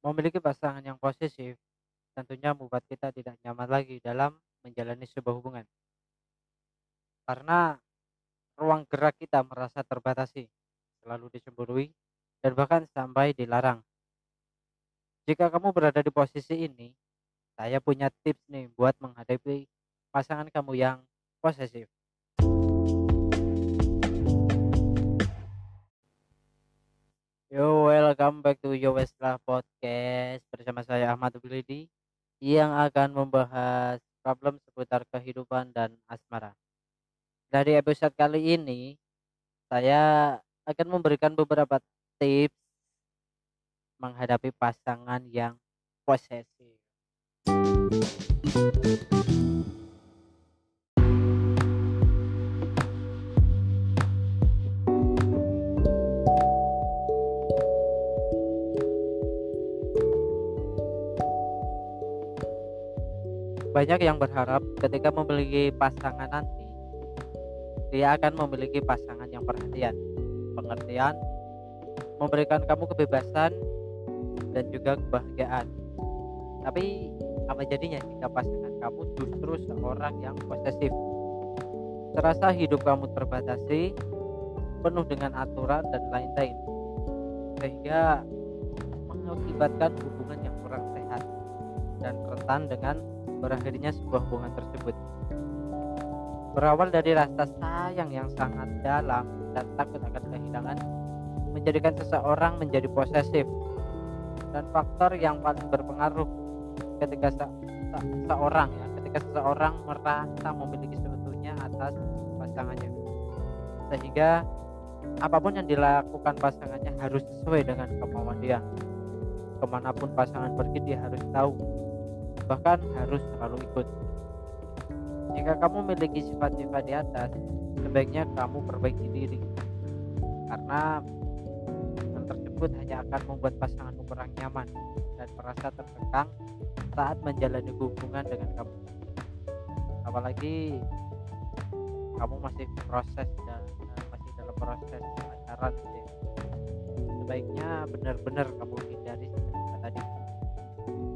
Memiliki pasangan yang posesif tentunya membuat kita tidak nyaman lagi dalam menjalani sebuah hubungan. Karena ruang gerak kita merasa terbatasi, selalu dicemburui, dan bahkan sampai dilarang. Jika kamu berada di posisi ini, saya punya tips nih buat menghadapi pasangan kamu yang posesif. Yo, welcome back to Yo Westlah Podcast bersama saya Ahmad Bilidi yang akan membahas problem seputar kehidupan dan asmara. Dari episode kali ini, saya akan memberikan beberapa tips menghadapi pasangan yang posesif. Banyak yang berharap ketika memiliki pasangan nanti, dia akan memiliki pasangan yang perhatian, pengertian, memberikan kamu kebebasan dan juga kebahagiaan. Tapi apa jadinya jika pasangan kamu justru seorang yang posesif? Terasa hidup kamu terbatasi, penuh dengan aturan dan lain-lain, sehingga mengakibatkan hubungan yang kurang sehat dan rentan dengan berakhirnya sebuah hubungan tersebut. Berawal dari rasa sayang yang sangat dalam dan takut akan kehilangan, menjadikan seseorang menjadi posesif. Dan faktor yang paling berpengaruh ketika se se seorang ya, ketika seseorang merasa memiliki seutuhnya atas pasangannya. Sehingga apa pun yang dilakukan pasangannya harus sesuai dengan kemauan dia. Ke mana pun pasangan pergi dia harus tahu bahkan harus selalu ikut. Jika kamu memiliki sifat-sifat di atas, sebaiknya kamu perbaiki diri. Karena hal tersebut hanya akan membuat pasanganmu kurang nyaman dan merasa terkekang saat menjalani hubungan dengan kamu. Apalagi kamu masih proses dan masih dalam proses pacaran. Sebaiknya benar-benar kamu hindari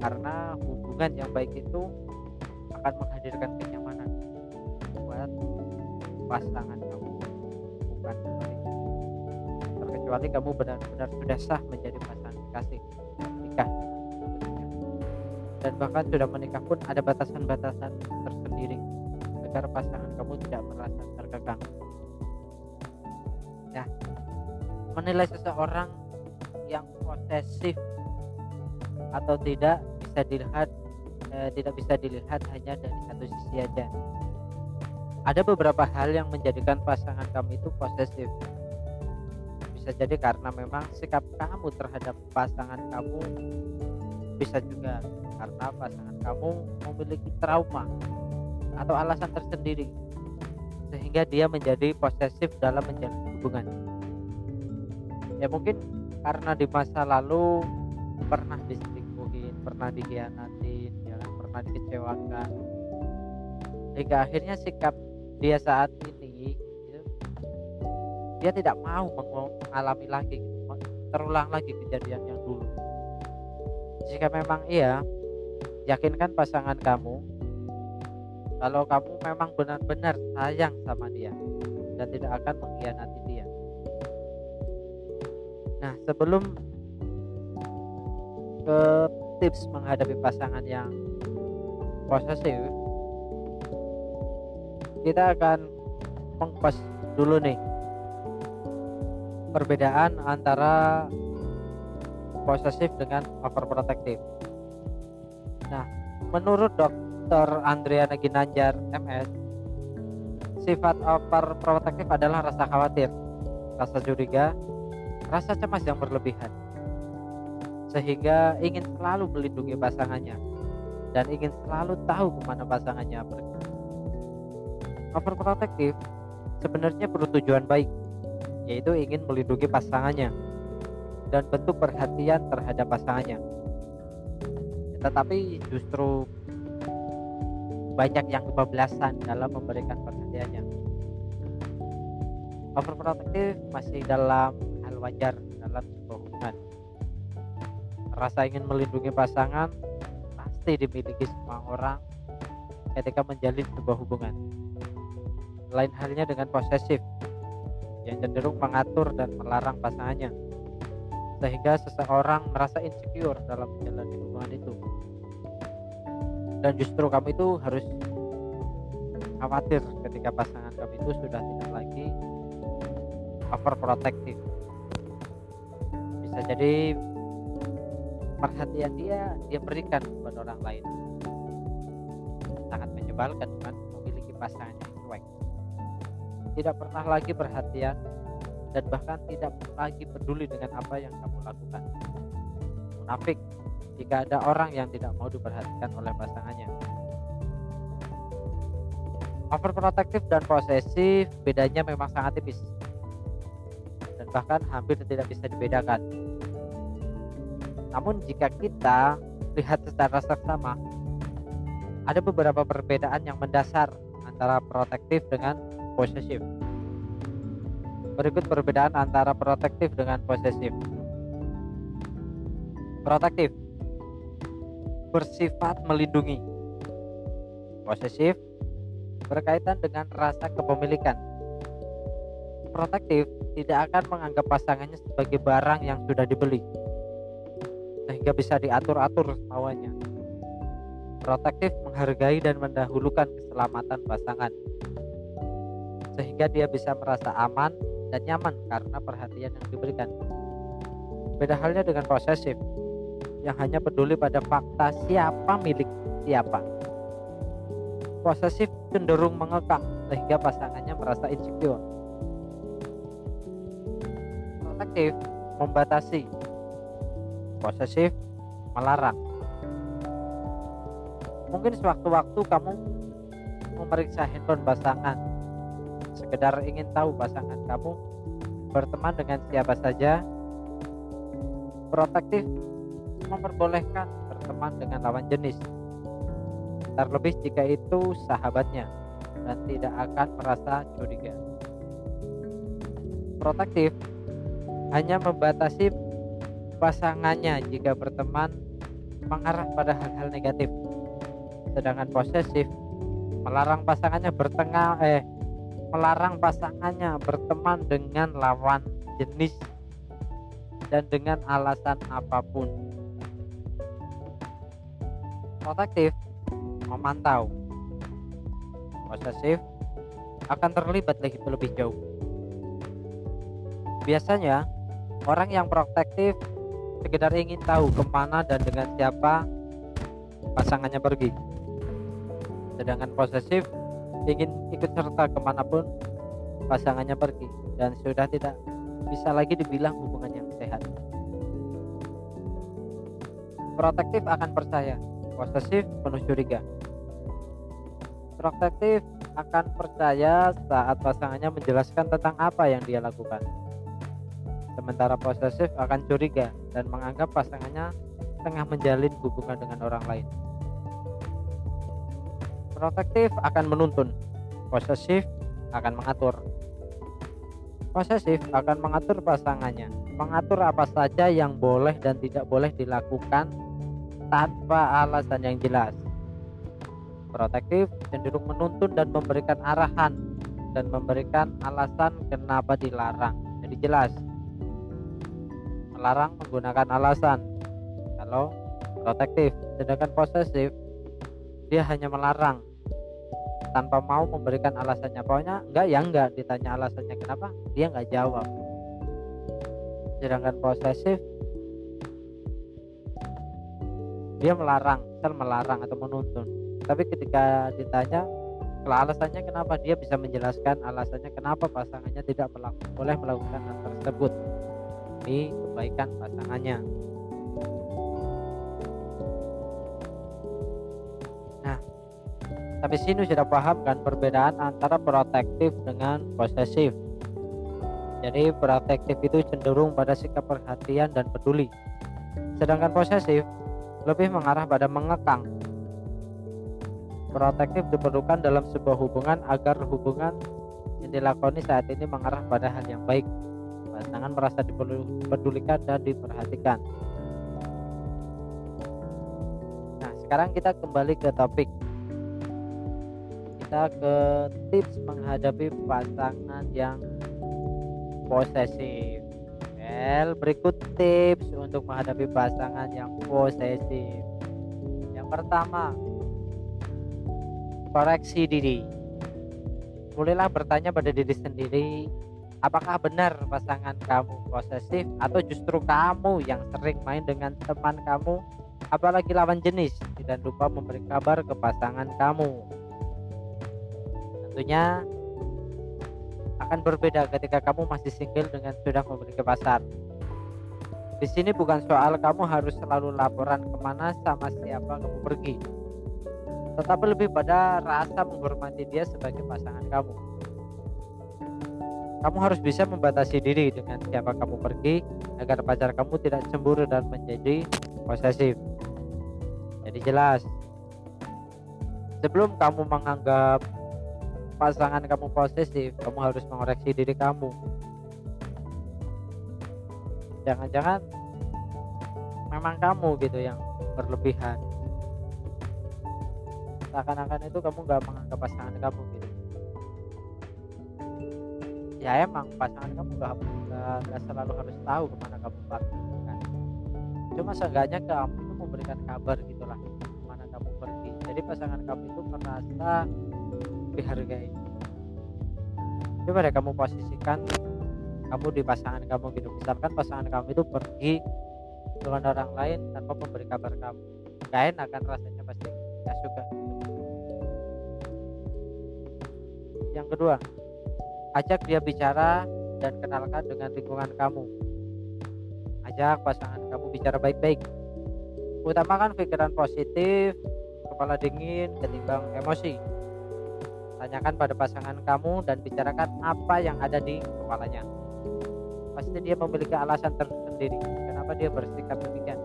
karena hubungan yang baik itu akan menghadirkan kenyamanan buat pasangan kamu bukan sebaliknya terkecuali kamu benar-benar sudah sah menjadi pasangan kasih nikah. Dan bahkan sudah menikah pun ada batasan-batasan tersendiri agar pasangan kamu tidak merasa terkekang. Nah menilai seseorang yang posesif atau tidak bisa dilihat eh, tidak bisa dilihat hanya dari satu sisi aja. Ada beberapa hal yang menjadikan pasangan kamu itu posesif. Bisa jadi karena memang sikap kamu terhadap pasangan kamu bisa juga karena pasangan kamu memiliki trauma atau alasan tersendiri sehingga dia menjadi posesif dalam menjalin hubungan. Ya mungkin karena di masa lalu pernah diselingkuh pernah dikhianatin ya kan? Pernah dikecewakan. Hingga akhirnya sikap dia saat ini gitu, dia tidak mau mengalami lagi terulang lagi kejadian yang dulu. Jika memang iya yakinkan pasangan kamu kalau kamu memang benar-benar sayang sama dia dan tidak akan mengkhianati dia. Nah sebelum ke tips menghadapi pasangan yang posesif. Kita akan mengupas dulu nih perbedaan antara posesif dengan overprotective. Nah menurut dokter Andriana Ginanjar MS sifat overprotective adalah rasa khawatir rasa curiga rasa cemas yang berlebihan sehingga ingin selalu melindungi pasangannya dan ingin selalu tahu ke mana pasangannya pergi. Overprotective sebenarnya bertujuan baik, yaitu ingin melindungi pasangannya dan bentuk perhatian terhadap pasangannya. Tetapi justru banyak yang kebablasan dalam memberikan perhatiannya. Overprotective masih dalam hal wajar dalam sebuah hubungan rasa ingin melindungi pasangan pasti dimiliki semua orang ketika menjalin sebuah hubungan. Lain halnya dengan posesif yang cenderung mengatur dan melarang pasangannya sehingga seseorang merasa insecure dalam menjalani hubungan itu dan justru kamu itu harus khawatir ketika pasangan kamu itu sudah tidak lagi overprotective bisa jadi perhatian dia dia berikan kepada orang lain. Sangat menyebalkan kan? Memiliki pasangan yang cuek. Tidak pernah lagi perhatian dan bahkan tidak lagi peduli dengan apa yang kamu lakukan. Munafik jika ada orang yang tidak mau diperhatikan oleh pasangannya. Overprotective dan posesif bedanya memang sangat tipis. Dan bahkan hampir tidak bisa dibedakan namun jika kita lihat secara seksama ada beberapa perbedaan yang mendasar antara protektif dengan posesif. Berikut perbedaan antara protektif dengan posesif. Protektif. Bersifat melindungi. Posesif berkaitan dengan rasa kepemilikan. Protektif tidak akan menganggap pasangannya sebagai barang yang sudah dibeli, sehingga bisa diatur-atur mauannya. Protektif menghargai dan mendahulukan keselamatan pasangan, sehingga dia bisa merasa aman dan nyaman karena perhatian yang diberikan. Beda halnya dengan posesif, yang hanya peduli pada fakta siapa milik siapa posesif cenderung mengekang sehingga pasangannya merasa insecure. Protektif membatasi, posesif melarang. Mungkin sewaktu-waktu kamu memeriksa handphone pasangan, sekedar ingin tahu pasangan kamu berteman dengan siapa saja. Protektif memperbolehkan berteman dengan lawan jenis terlebih jika itu sahabatnya dan tidak akan merasa curiga. Protektif hanya membatasi pasangannya jika berteman mengarah pada hal-hal negatif. Sedangkan posesif melarang pasangannya bertengah eh melarang pasangannya berteman dengan lawan jenis dan dengan alasan apa pun. Protektif memantau. Posesif akan terlibat lagi lebih jauh. Biasanya orang yang protektif sekedar ingin tahu ke mana dan dengan siapa pasangannya pergi. Sedangkan posesif ingin ikut serta ke mana pun pasangannya pergi dan sudah tidak bisa lagi dibilang hubungan yang sehat. Protektif akan percaya posesif penuh curiga protektif akan percaya saat pasangannya menjelaskan tentang apa yang dia lakukan sementara posesif akan curiga dan menganggap pasangannya tengah menjalin hubungan dengan orang lain protektif akan menuntun posesif akan mengatur posesif akan mengatur pasangannya mengatur apa saja yang boleh dan tidak boleh dilakukan tanpa alasan yang jelas. Protektif cenderung menuntun dan memberikan arahan dan memberikan alasan kenapa dilarang. Jadi jelas. Melarang menggunakan alasan. Kalau protektif, sedangkan posesif dia hanya melarang tanpa mau memberikan alasannya. Pokoknya enggak ya enggak ditanya alasannya kenapa, dia enggak jawab. Sedangkan posesif dia melarang misal melarang atau menuntun tapi ketika ditanya alasannya kenapa dia bisa menjelaskan alasannya kenapa pasangannya tidak melakukan, boleh melakukan hal tersebut di kebaikan pasangannya nah tapi sini sudah paham kan perbedaan antara protektif dengan posesif jadi protektif itu cenderung pada sikap perhatian dan peduli sedangkan posesif lebih mengarah pada mengekang. Protektif diperlukan dalam sebuah hubungan agar hubungan yang dilakoni saat ini mengarah pada hal yang baik. Pasangan merasa dipedulikan dan diperhatikan. sekarang kita kembali ke topik. Kita ke tips menghadapi pasangan yang posesif. Well berikut tips untuk menghadapi pasangan yang posesif. Yang pertama koreksi diri. Mulailah bertanya pada diri sendiri apakah benar pasangan kamu posesif atau justru kamu yang sering main dengan teman kamu? Apalagi lawan jenis dan lupa memberi kabar ke pasangan kamu. Tentunya akan berbeda ketika kamu masih single dengan sudah memiliki pacar di sini bukan soal kamu harus selalu laporan ke mana sama siapa kamu pergi. Tetapi lebih pada rasa menghormati dia sebagai pasangan kamu kamu harus bisa membatasi diri dengan siapa kamu pergi agar pacar kamu tidak cemburu dan menjadi posesif. Jadi jelas. Sebelum kamu menganggap pasangan kamu posesif kamu harus mengoreksi diri kamu. Jangan-jangan memang kamu gitu yang berlebihan. Seakan-akan itu kamu gak menganggap pasangan kamu gitu ya emang pasangan kamu gak, gak, gak selalu harus tahu ke mana kamu pergi kan. Cuma seenggaknya kamu itu memberikan kabar gitulah ke mana kamu pergi. Jadi pasangan kamu itu merasa dihargai. Coba deh kamu posisikan kamu di pasangan kamu gitu? Misalkan pasangan kamu itu pergi dengan orang lain tanpa memberi kabar kamu. Gak enak kan rasanya pasti gak suka. Yang kedua ajak dia bicara dan kenalkan dengan lingkungan kamu. Ajak pasangan kamu bicara baik-baik. Utamakan pikiran positif kepala dingin ketimbang emosi. Tanyakan pada pasangan kamu dan bicarakan apa yang ada di kepalanya. Pasti dia memiliki alasan tersendiri kenapa dia bersikap demikian.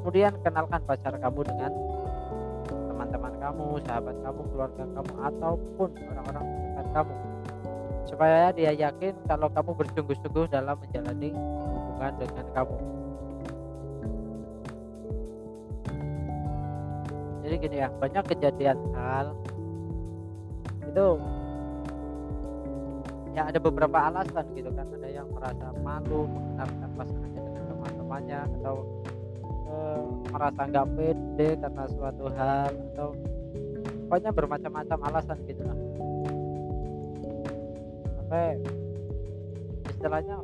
Kemudian kenalkan pacar kamu dengan kamu sahabat kamu keluarga kamu ataupun orang-orang kamu. Supaya dia yakin kalau kamu bersungguh-sungguh dalam menjalani hubungan dengan kamu. Jadi gini ya banyak kejadian hal itu ya ada beberapa alasan gitu kan. Ada yang merasa malu mengenalkan pasangannya dengan teman-temannya atau eh, merasa nggak pede karena suatu hal atau pokoknya bermacam-macam alasan gitu lah. Sampai istilahnya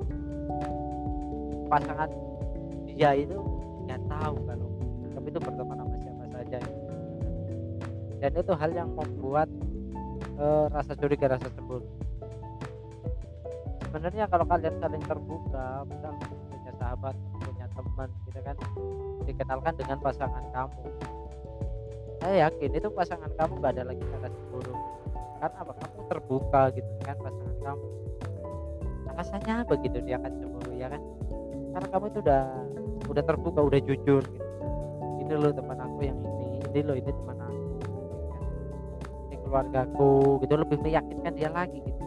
pasangan dia itu nggak tahu kalau tapi itu berteman sama siapa saja dan itu hal yang membuat uh, rasa curiga rasa cemburu. Sebenarnya kalau kalian saling terbuka misal punya sahabat punya teman gitu kan dikenalkan dengan pasangan kamu saya yakin itu pasangan kamu nggak ada lagi rasa cemburu karena apa? Kamu terbuka gitu kan pasangan kamu. Alasannya begitu dia akan cemburu ya kan? Karena kamu itu udah udah terbuka udah jujur gitu. Ini loh teman aku yang ini ini loh ini teman aku. Gitu kan. ini keluargaku gitu lebih meyakinkan dia lagi gitu.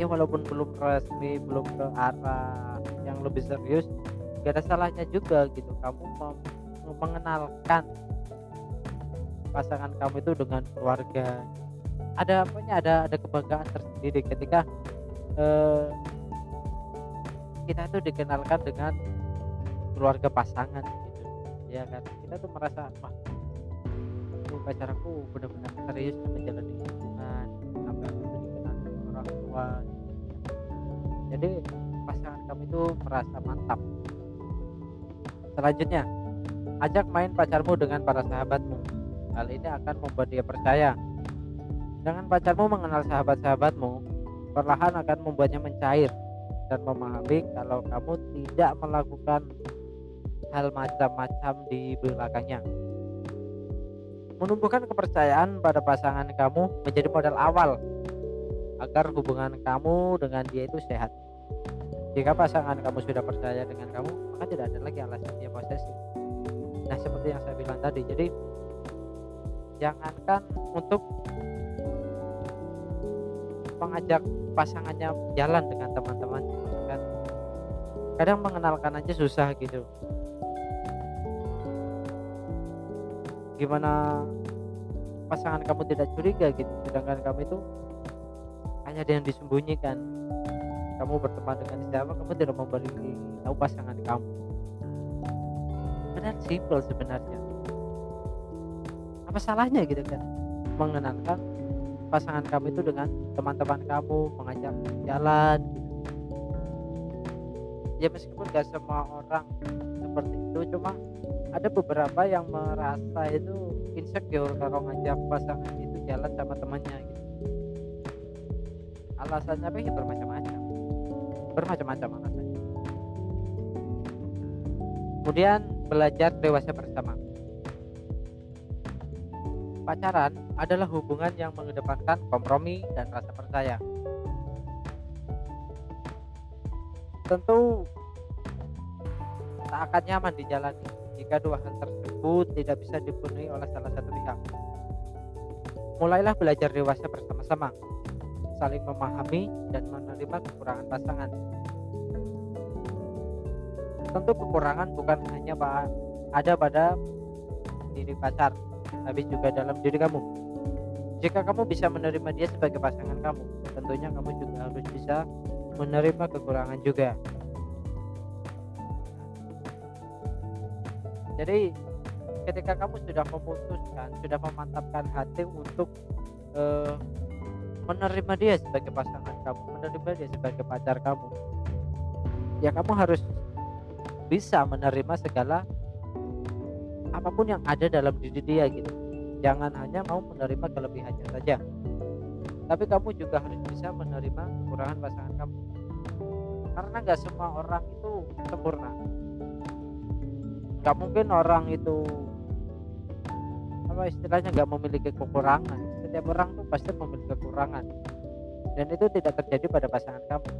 Ya walaupun belum resmi belum ke arah yang lebih serius gak ada salahnya juga gitu. Kamu mengenalkan pasangan kamu itu dengan keluarga. Ada apanya? Ada ada kebanggaan tersendiri ketika eh, kita itu dikenalkan dengan keluarga pasangan gitu. Ya kan? Kita tuh merasa wah ini pacarku benar-benar serius menjalani hubungan sampai aku itu dikenal orang tua jadi pasangan kami itu merasa mantap. Selanjutnya ajak main pacarmu dengan para sahabatmu hal ini akan membuat dia percaya dengan pacarmu mengenal sahabat-sahabatmu, perlahan akan membuatnya mencair dan memahami kalau kamu tidak melakukan hal macam-macam di belakangnya. Menumbuhkan kepercayaan pada pasangan kamu menjadi modal awal agar hubungan kamu dengan dia itu sehat. Jika pasangan kamu sudah percaya dengan kamu, maka tidak ada lagi alasan dia posesif. Nah, seperti yang saya bilang tadi, jadi jangankan untuk mengajak pasangannya jalan dengan teman-temannya kan. Kadang mengenalkan aja susah gitu. Gimana pasangan kamu tidak curiga gitu sedangkan kamu itu hanya ada yang disembunyikan. Kamu berteman dengan siapa kamu tidak memberi tahu pasangan kamu. Benar simpel sebenarnya apa salahnya gitu kan? Mengenalkan pasangan kamu itu dengan teman-teman kamu mengajak jalan gitu. ya meskipun gak semua orang seperti itu cuma ada beberapa yang merasa itu insecure kalau ngajak pasangan itu jalan sama temannya gitu. Alasannya apa? Ya bermacam-macam. Bermacam-macam alasannya. Kemudian belajar dewasa bersama pacaran adalah hubungan yang mengedepankan kompromi dan rasa percaya tentu tak akan nyaman dijalani jika dua hal tersebut tidak bisa dipenuhi oleh salah satu pihak. Mulailah belajar dewasa bersama-sama, saling memahami dan menerima kekurangan pasangan. Tentu kekurangan bukan hanya ada pada diri pacar, tapi juga dalam diri kamu. Jika kamu bisa menerima dia sebagai pasangan kamu, tentunya kamu juga harus bisa menerima kekurangan juga. Jadi ketika kamu sudah memutuskan, sudah memantapkan hati untuk uh, menerima dia sebagai pasangan kamu, menerima dia sebagai pacar kamu, ya kamu harus bisa menerima segala apa pun yang ada dalam diri dia gitu. Jangan hanya mau menerima kelebihannya saja, tapi kamu juga harus bisa menerima kekurangan pasangan kamu. Karena nggak semua orang itu sempurna. Nggak mungkin orang itu apa istilahnya nggak memiliki kekurangan. Setiap orang tuh pasti memiliki kekurangan. Dan itu tidak terjadi pada pasangan kamu.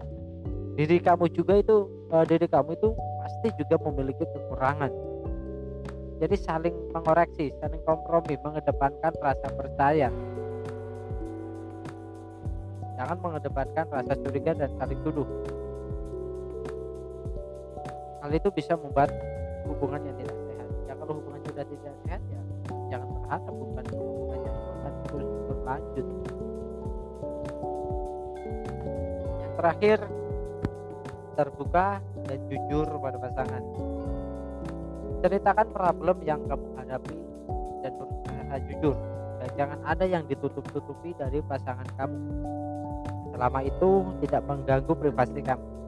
Diri kamu juga itu uh, diri kamu itu pasti juga memiliki kekurangan jadi saling mengoreksi saling kompromi mengedepankan rasa percaya. Jangan mengedepankan rasa curiga dan saling tuduh. Hal itu bisa membuat hubungan yang tidak sehat. Ya kalau hubungan sudah tidak sehat ya jangan berharap bukan hubungannya itu akan terus berlanjut. Yang terakhir terbuka dan jujur pada pasangan ceritakan problem yang kamu hadapi dan berusaha jujur dan jangan ada yang ditutup-tutupi dari pasangan kamu selama itu tidak mengganggu privasi kamu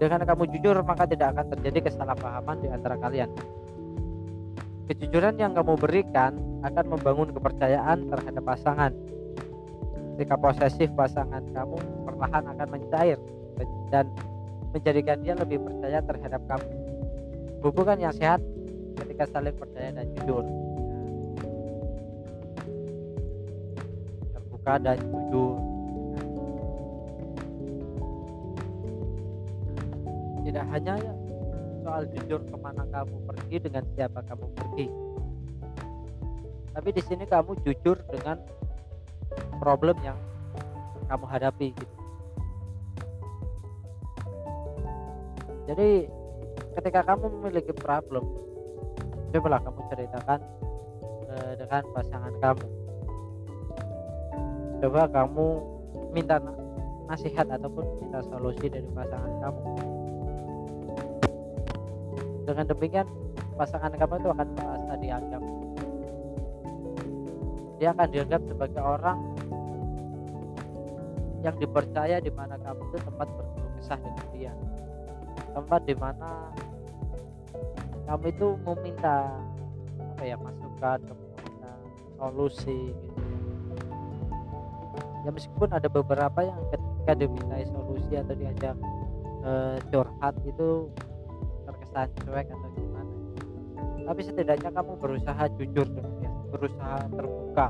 dengan kamu jujur, maka tidak akan terjadi kesalahpahaman di antara kalian. Kejujuran yang kamu berikan akan membangun kepercayaan terhadap pasangan. Jika posesif pasangan kamu perlahan akan mencair dan menjadikan dia lebih percaya terhadap kamu. Hubungan yang sehat ketika saling percaya dan jujur. Terbuka dan jujur. tidak hanya soal jujur ke mana kamu pergi dengan siapa kamu pergi tapi di sini kamu jujur dengan problem yang kamu hadapi gitu jadi ketika kamu memiliki problem cobalah kamu ceritakan uh, dengan pasangan kamu. Coba kamu minta nasihat ataupun minta solusi dari pasangan kamu. Dengan demikian pasangan kamu itu akan merasa dianggap. Dia akan dianggap sebagai orang yang dipercaya di mana kamu itu tempat berkeluh dengan dia. Tempat di mana kamu itu meminta apa ya masukan meminta solusi gitu. Ya meskipun ada beberapa yang ketika diminta solusi atau diajak uh, curhat itu terkesan cuek atau gimana. Tapi setidaknya kamu berusaha jujur dengan dia berusaha terbuka.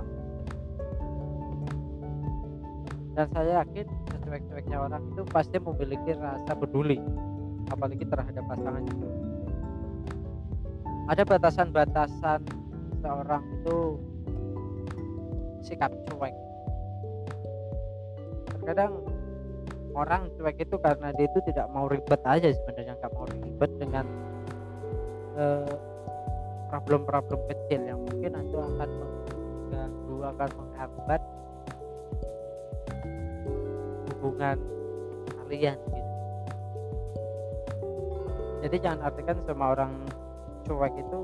Dan saya yakin secuek-cueknya orang itu pasti memiliki rasa peduli apalagi terhadap pasangan itu ada batasan-batasan seorang itu sikap cuek. Terkadang orang cuek itu karena dia itu tidak mau ribet aja sebenarnya nggak mau ribet dengan uh, problem-problem kecil yang mungkin nanti akan mengganggu akan menghambat hubungan kalian gitu. Jadi jangan artikan semua orang cuek itu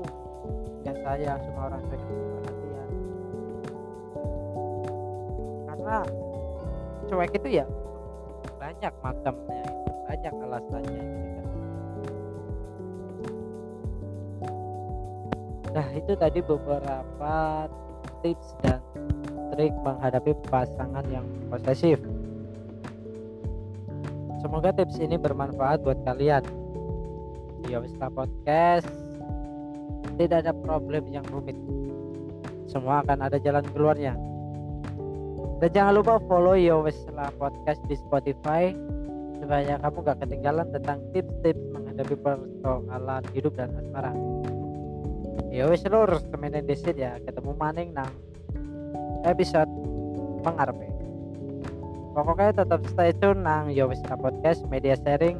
ya saya semua orang cuek itu perhatian karena cuek itu ya banyak macamnya banyak alasannya gitu kan. Nah itu tadi beberapa tips dan trik menghadapi pasangan yang posesif. Semoga tips ini bermanfaat buat kalian. Di Yowista Podcast tidak ada problem yang rumit. Semua akan ada jalan keluarnya. Dan jangan lupa follow Yowista Podcast di Spotify. Supaya kamu gak ketinggalan tentang tips-tips menghadapi persoalan hidup dan asmara. Wis lur semene desit ya. Ketemu maning nang episode mengarpe pokoknya tetap stay tune nang ya wis podcast media sharing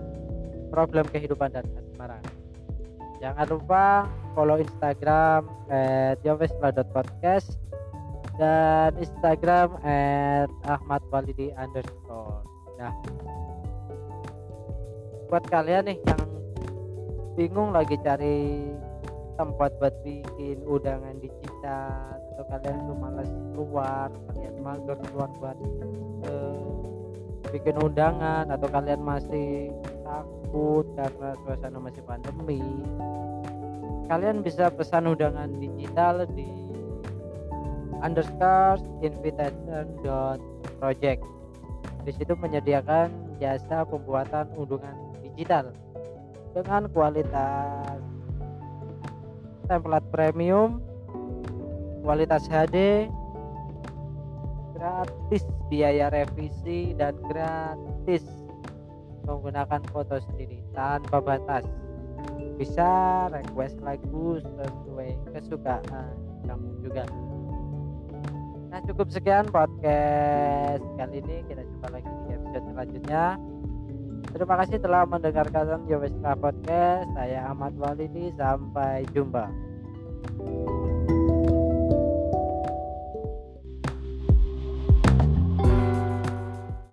problem kehidupan dan asmara jangan lupa follow instagram at podcast dan instagram at ahmad walidi underscore. Nah buat kalian nih yang bingung lagi cari tempat buat bikin undangan digital atau kalian tuh malas keluar kalian mager keluar buat uh, bikin undangan atau kalian masih takut karena suasana masih pandemi. Kalian bisa pesan undangan digital di underscore invitation dot project. Di situ menyediakan jasa pembuatan undangan digital dengan kualitas template premium kualitas HD gratis biaya revisi dan gratis menggunakan foto sendiri tanpa batas bisa request lagu sesuai kesukaan kamu juga nah cukup sekian podcast kali ini kita jumpa lagi di episode selanjutnya Terima kasih telah mendengarkan Yowestra Podcast. Saya Ahmad Walidi. Sampai jumpa.